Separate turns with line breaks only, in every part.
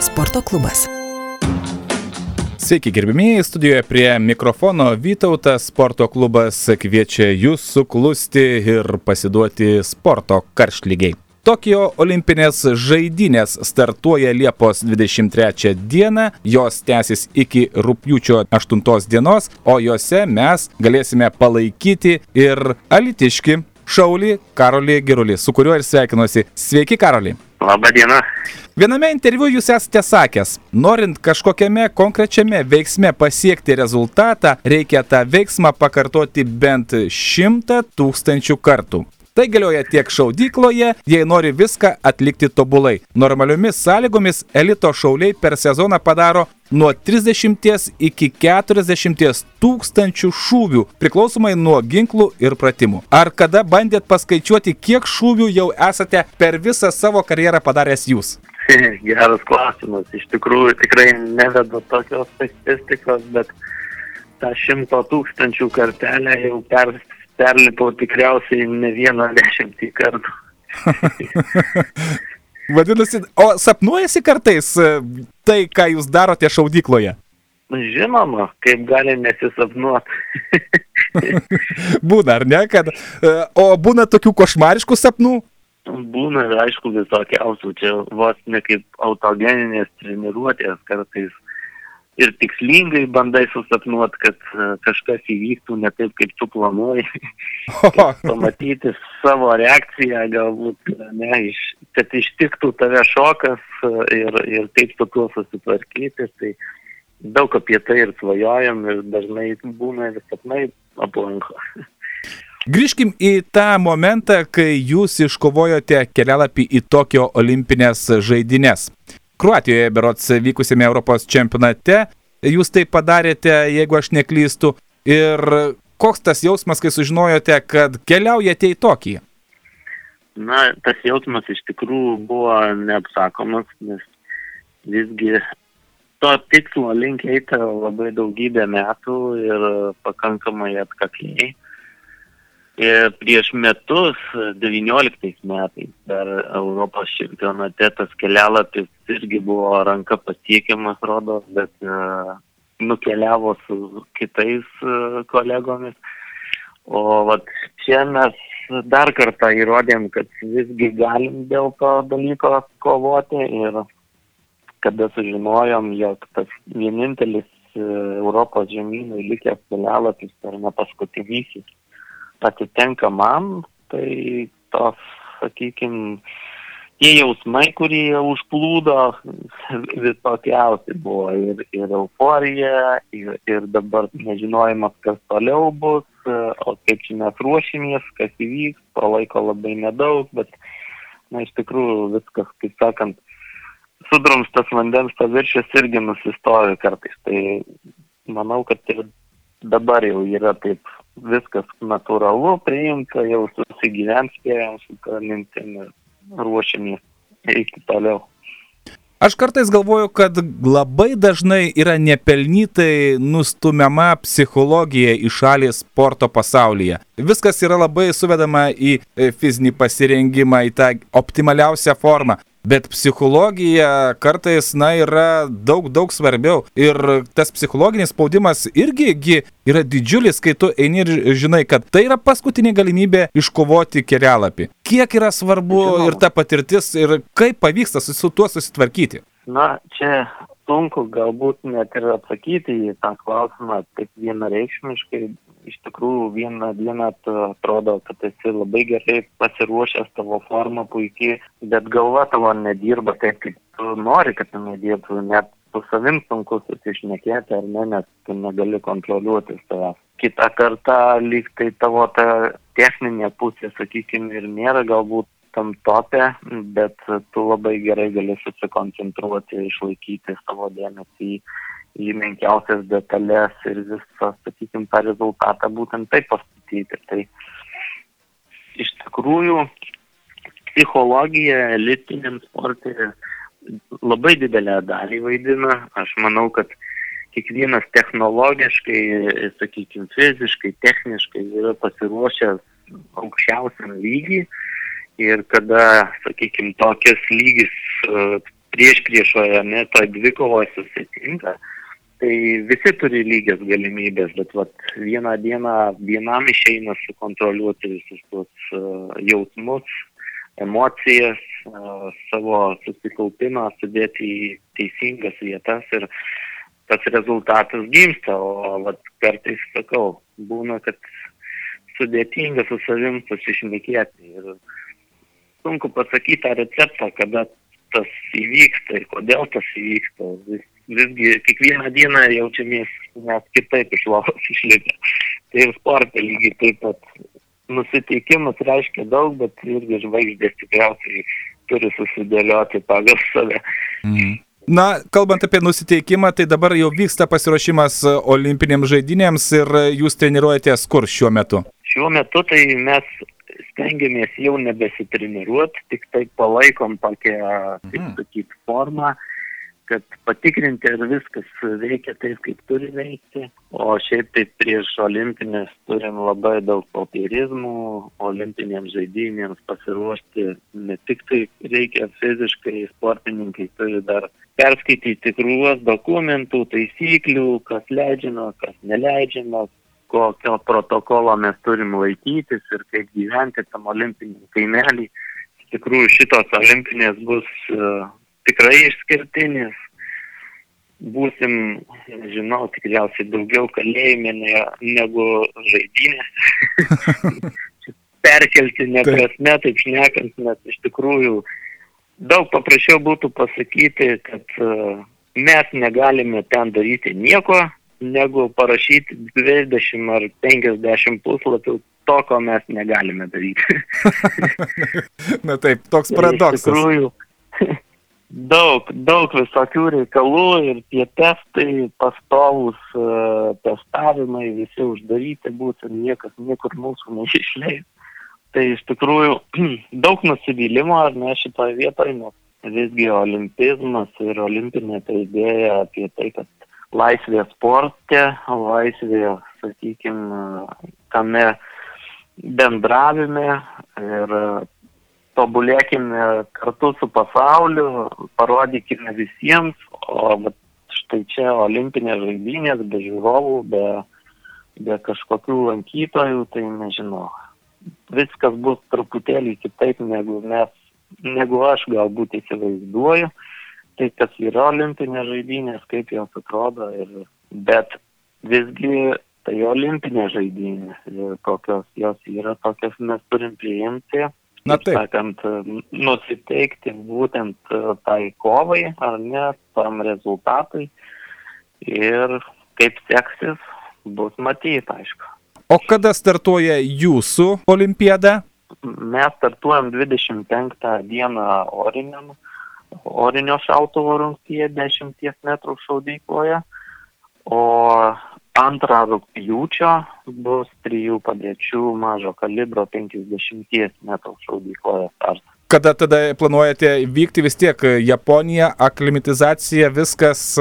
Sporto klubas.
Sveiki gerbimieji, studijoje prie mikrofono Vytautas sporto klubas kviečia jūs suklusti ir pasiduoti sporto karštlygiai. Tokijo olimpinės žaidynės startuoja Liepos 23 dieną, jos tęsis iki rūpjūčio 8 dienos, o juose mes galėsime palaikyti ir alitiški Šaulį Karolį Gerulį, su kuriuo ir sveikinuosi. Sveiki, Karolį.
Labą dieną.
Viename interviu jūs esate sakęs, norint kažkokiame konkrečiame veiksme pasiekti rezultatą, reikia tą veiksmą pakartoti bent šimtą tūkstančių kartų. Tai galioja tiek šaudykloje, jei nori viską atlikti tobulai. Normaliomis sąlygomis elito šauliai per sezoną padaro nuo 30 iki 40 tūkstančių šūvių, priklausomai nuo ginklų ir pratimų. Ar kada bandėt paskaičiuoti, kiek šūvių jau esate per visą savo karjerą padaręs jūs?
Geras klausimas. Iš tikrųjų, tikrai nevedu tokios statistikos, bet tą šimto tūkstančių kartelę jau per, perlipau tikriausiai ne vieną dešimtį kartų.
Vadinasi, o sapnuojasi kartais e, tai, ką jūs darote šaudykloje?
Žinoma, kaip gali nesisapnuoti.
būna, ar ne? Kad, e, o būna tokių košmariškų sapnų?
Būna aišku visokiausių, čia vos ne kaip autogeninės treniruotės kartais ir tikslingai bandai susapnuot, kad e, kažkas įvyktų ne taip, kaip tu planuoji. pamatyti savo reakciją, galbūt, ne, iš, kad ištiktų tave šokas e, ir, ir taip su tuo susitvarkyti. Tai daug apie tai ir svajojam ir dažnai būna ir sapnai aplanko.
Grįžkim į tą momentą, kai jūs iškovojote kelialapį į Tokio olimpinės žaidynės. Kruatijoje berots vykusėme Europos čempionate. Jūs tai padarėte, jeigu aš neklystu. Ir koks tas jausmas, kai sužinojote, kad keliaujate į Tokiją?
Na, tas jausmas iš tikrųjų buvo neapsakomas, nes visgi to tikslo link eita labai daugybę metų ir pakankamai atkakliai. Ir prieš metus, 19 metais, per Europos čempionate tas kelialapis irgi buvo ranka pasiekiamas, rodo, bet uh, nukeliavo su kitais uh, kolegomis. O vat, čia mes dar kartą įrodėm, kad visgi galim dėl to dalyko kovoti ir kada sužinojom, jog tas vienintelis uh, Europos žemynui likęs kelialapis per nepaskutinysis atitenka man, tai tos, sakykime, tie jausmai, kurie užplūdo, visokiausi buvo ir, ir euforija, ir, ir dabar nežinojimas, kas toliau bus, o kaip čia mes ruošimės, kas įvyks, to laiko labai nedaug, bet, na, iš tikrųjų viskas, kaip sakant, sudrumstas vandens paviršius irgi nusistovi kartais. Tai manau, kad ir dabar jau yra taip viskas natūralu, priimta, jau susigyvent spėjom su tą mintim ir ruošiamės eiti toliau.
Aš kartais galvoju, kad labai dažnai yra nepelnytai nustumiama psichologija į šalį sporto pasaulyje. Viskas yra labai suvedama į fizinį pasirengimą, į tą optimaliausią formą. Bet psichologija kartais, na, yra daug, daug svarbiau. Ir tas psichologinis spaudimas irgi yra didžiulis, kai tu eini ir žinai, kad tai yra paskutinė galimybė iškovoti kelialapį. Kiek yra svarbu Žinoma. ir ta patirtis, ir kaip pavyksta su tuo susitvarkyti?
Na, čia sunku galbūt net ir atsakyti į tą klausimą taip vienareikšmiškai. Iš tikrųjų, vieną dieną atrodo, kad esi labai gerai pasiruošęs, tavo forma puikiai, bet galva tavo nedirba taip, kaip tu nori, kad jinai dirbtų. Net su savim sunku susišnekėti ar ne, nes tu negali kontroliuoti savęs. Kita kartą lyg tai tavo ta techninė pusė, sakykime, ir nėra galbūt tam tope, bet tu labai gerai gali susikoncentruoti, išlaikyti savo dėmesį į, į menkiausias detalės ir visą, sakykime, tą rezultatą būtent taip pastatyti. Tai iš tikrųjų psichologija elitiniam sportui labai didelę dalį vaidina. Aš manau, kad kiekvienas technologiškai, sakykime, fiziškai, techniškai yra pasiruošęs aukščiausiam lygiai ir kada, sakykime, tokias lygis uh, prieš priešoje, ne, toj dvikovoje susitinka, tai visi turi lygias galimybės, bet vat, vieną dieną vienam išeina sukontroliuoti visus tos uh, jausmus, emocijas, uh, savo susikaupimą sudėti į teisingas vietas ir tas rezultatas gimsta, o vat, kartais sakau, būna, kad sudėtinga su savim pasišnekėti ir sunku pasakyti tą receptą, kada tas įvyksta ir kodėl tas įvyksta. Vis, visgi kiekvieną dieną jaučiamės mes kitaip iš lovos išlipę. Tai ir sporte lygiai taip pat nusiteikimas reiškia daug, bet irgi žvaigždės tikriausiai turi susidėlioti pagal save.
Mhm. Na, kalbant apie nusiteikimą, tai dabar jau vyksta pasiruošimas olimpinėms žaidynėms ir jūs treniruojatės kur šiuo metu?
Šiuo metu tai mes stengiamės jau nebesitreniruoti, tik tai palaikom tokią, kaip mhm. sakyt, formą, kad patikrinti, ar viskas veikia taip, kaip turi veikti. O šiaip tai prieš olimpinės turim labai daug popierizmų, olimpinėms žaidynėms pasiruošti ne tik tai reikia fiziškai, sportininkai turi dar perskaityti krūvas dokumentų, taisyklių, kas leidžiama, kas neleidžiama, kokio protokolo mes turim laikytis ir kaip gyventi tam olimpiniam kaimelį. Iš tikrųjų šitos olimpinės bus uh, tikrai išskirtinės. Būsim, žinau, tikriausiai daugiau kalėjime ne, negu žaidynės. Perkelti neprasme, taip šnekant, nes iš tikrųjų daug paprasčiau būtų pasakyti, kad uh, mes negalime ten daryti nieko, negu parašyti 20 ar 50 puslapių to, ko mes negalime daryti.
Na taip, toks paradoksas.
Iš tikrųjų, daug, daug visokių reikalų ir tie testai, pastovus uh, testavimai, visi uždaryti būtų, niekas niekur mūsų neišleis. Tai iš tikrųjų daug nusivylimo ar ne šitoje vietoje, nes visgi olimpizmas ir olimpinė ta idėja apie tai, kad laisvė sporte, laisvė, sakykime, tame bendravime ir tobulėkime kartu su pasauliu, parodykime visiems, o štai čia olimpinės žaidynės be žiūrovų, be, be kažkokių lankytojų, tai nežinau. Viskas bus truputėlį kitaip negu mes, negu aš galbūt įsivaizduoju tai, kas yra olimpinės žaidynės, kaip jos atrodo, ir, bet visgi tai olimpinės žaidynės kokios jos yra, tokias mes turim priimti.
Na taip.
Sakant, nusiteikti būtent tai kovai, ar ne, tam rezultatui. Ir kaip seksis, bus matyti, aišku.
O kada startuoja jūsų olimpiada?
Mes startuojam 25 dieną oriniam orinio šautuvo rungtyje 10 metrų šaudykloje, o antrą rūpjūčio bus trijų padėčių mažo kalibro 50 metrų šaudykloje startas.
Kada tada planuojate vykti vis tiek Japonija, aklimatizacija, viskas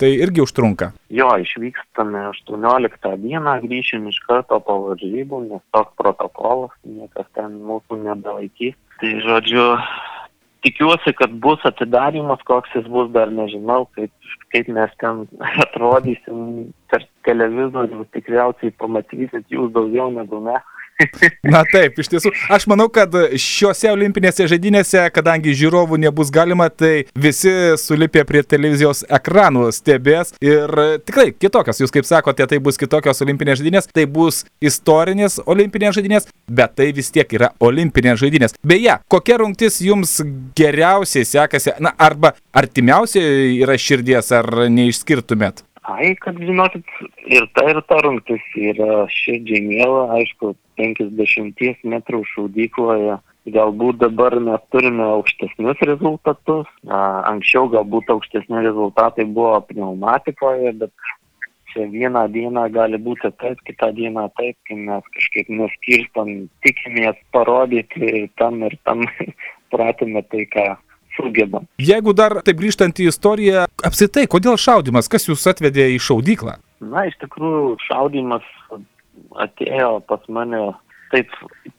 tai irgi užtrunka?
Jo, išvykstame 18 dieną, grįšim iš karto po varžybų, nes toks protokolas, niekas ten mūsų nebelaikys. Tai žodžiu, tikiuosi, kad bus atidarimas, koks jis bus, dar nežinau, kaip, kaip mes ten atrodysim per televizorių, tikriausiai pamatysit jūs daugiau negu mes.
Na taip, iš tiesų, aš manau, kad šiuose olimpinėse žaidynėse, kadangi žiūrovų nebus galima, tai visi sulipė prie televizijos ekranų stebės ir tikrai kitokios, jūs kaip sakote, tai bus kitokios olimpinės žaidynės, tai bus istorinės olimpinės žaidynės, bet tai vis tiek yra olimpinės žaidynės. Beje, kokia rungtis jums geriausiai sekasi, na arba artimiausiai yra širdies, ar neišskirtumėt?
Ai, kad žinokit, ir ta ir ta rungtis yra širdžiai mėla, aišku, 50 metrų šaudykloje. Galbūt dabar mes turime aukštesnius rezultatus. Anksčiau galbūt aukštesni rezultatai buvo pneumatikoje, bet čia vieną dieną gali būti taip, kitą dieną taip, kai mes kažkaip neskirstam, tikimės parodyti tam ir tam pratime tai, ką sugebam.
Jeigu dar taip grįžtant į istoriją, apsitai, kodėl šaudimas, kas jūs atvedė į šaudyklą?
Na, iš tikrųjų, šaudimas atėjo pas mane taip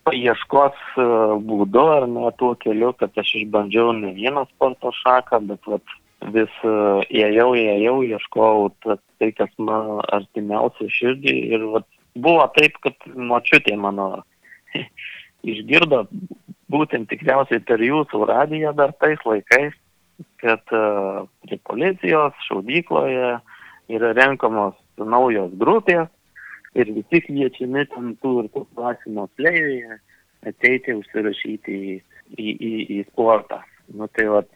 paieškos e, būdu ar ne tuo keliu, kad aš išbandžiau ne vieną sporto šaką, bet vat, vis e, ėjau, ėjau, ieškojau tai, kas man artimiausia širdį ir vat, buvo taip, kad močiutė mano išgirdo būtent tikriausiai per jūsų radiją dar tais laikais, kad uh, prie policijos šaudykloje yra renkamos naujos grupės ir visi kviečiami tam tų ir tų klasių moksleiviai ateiti užsirašyti į, į, į, į sportą. Nu tai vat,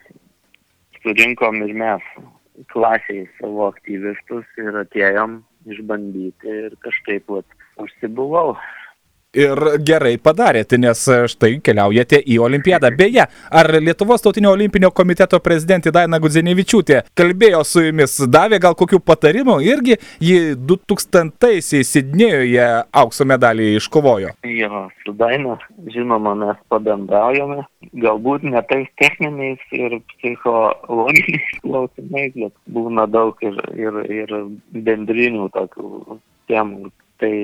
surinkom ir mes klasiai savo aktyvistus ir atėjom išbandyti ir kažkaip vat, užsibuvau.
Ir gerai padarėte, nes štai keliaujate į Olimpiadą. Beje, ar Lietuvos tautinio olimpinio komiteto prezidentė Daina Gudzenevičiūtė kalbėjo su jumis, davė gal kokių patarimų irgi, ji 2000-aisiais Sidnėjoje aukso medalį iškovojo.
Jo, su Daina, žinoma, mes pabendraujame, galbūt ne tais techniniais ir psichologiniais klausimais, bet būna daug ir, ir, ir bendrinių tokių temų. Tai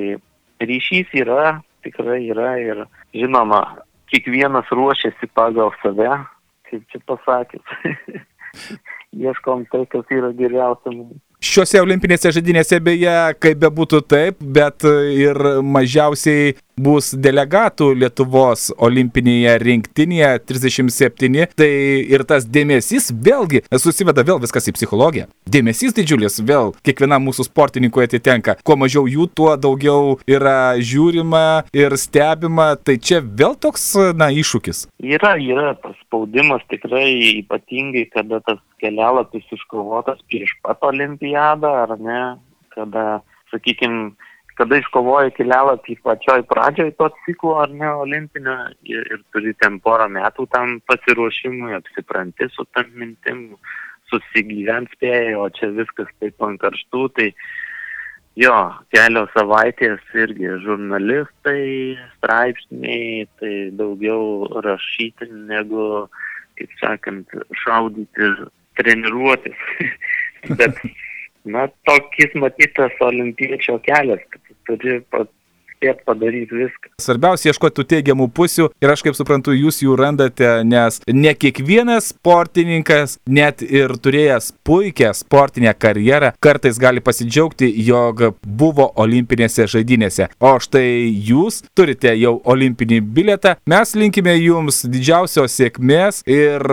ryšys yra, tikrai yra ir žinoma, kiekvienas ruošiasi pagal save, kaip čia pasakys. Ieškom tai, kas yra geriausia mums
šiuose olimpinėse žaidynėse beje, kaip bebūtų taip, bet ir mažiausiai bus delegatų Lietuvos olimpinėje rinktinėje 37, tai ir tas dėmesys vėlgi susiveda vėl viskas į psichologiją. Dėmesys didžiulis vėl kiekvienam mūsų sportininkui atitenka. Kuo mažiau jų, tuo daugiau yra žiūrima ir stebima. Tai čia vėl toks, na, iššūkis.
Yra, yra tas spaudimas tikrai ypatingai, kada tas kelialapis iškovotas prieš pat olimpiadą, ar ne, kada, sakykime, kada iškovoji kelialapį pačioj pradžioj to ciklo, ar ne, olimpinio, ir, ir turi ten porą metų tam pasiruošimui, apsipranti su tam mintim, susigyvent spėjai, o čia viskas taip ant karštų, tai jo, kelios savaitės irgi žurnalistai, straipsniai, tai daugiau rašyti negu, kaip sakant, šaudyti treniruotis. Bet, na, tokis matytas olimpiečio kelias, kad turi spėti padaryti viską.
Svarbiausia ieškoti tų teigiamų pusių ir aš kaip suprantu, jūs jų randate, nes ne kiekvienas sportininkas, net ir turėjęs puikią sportinę karjerą, kartais gali pasidžiaugti, jog buvo olimpinėse žaidynėse. O štai jūs turite jau olimpinį bilietą. Mes linkime jums didžiausios sėkmės ir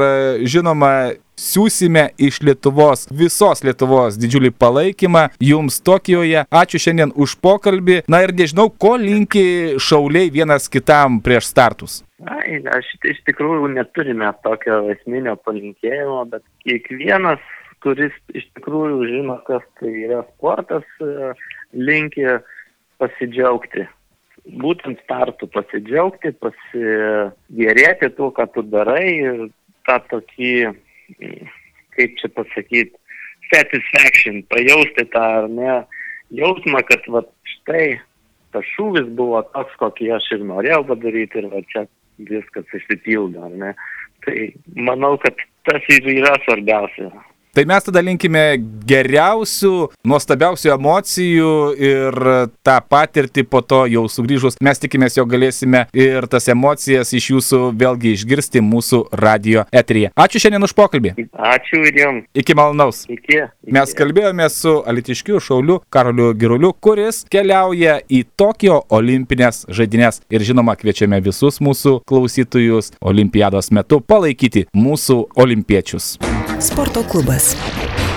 žinoma, siūsime iš Lietuvos, visos Lietuvos didžiulį palaikymą jums Tokijoje. Ačiū šiandien už pokalbį. Na ir nežinau, ko linki šauliai vienas kitam prieš startus.
Ai, aš iš tikrųjų neturime tokio esminio palinkėjimo, bet kiekvienas, kuris iš tikrųjų žino, kas tai yra sportas, linki pasidžiaugti. Būtent startų pasidžiaugti, pasigėrėti tuo, ką tu darai ir tą tokį kaip čia pasakyti, satisfaction, pajausti tą, ar ne, jausmą, kad va štai tas šūvis buvo toks, kokį aš ir norėjau padaryti ir va čia viskas išsipildo, ar ne. Tai manau, kad tas ir yra svarbiausia.
Tai mes tada linkime geriausių, nuostabiausių emocijų ir tą patirtį po to jau sugrįžus. Mes tikimės, jog galėsime ir tas emocijas iš jūsų vėlgi išgirsti mūsų radio eteryje. Ačiū šiandien už pokalbį.
Ačiū ir jums.
Iki malonaus.
Iki, iki.
Mes kalbėjome su alitiškiu šauliu Karoliu Giruliu, kuris keliauja į Tokijo olimpinės žaidynės. Ir žinoma, kviečiame visus mūsų klausytojus olimpiados metu palaikyti mūsų olimpiečius.
Sporto klubas. Podcast.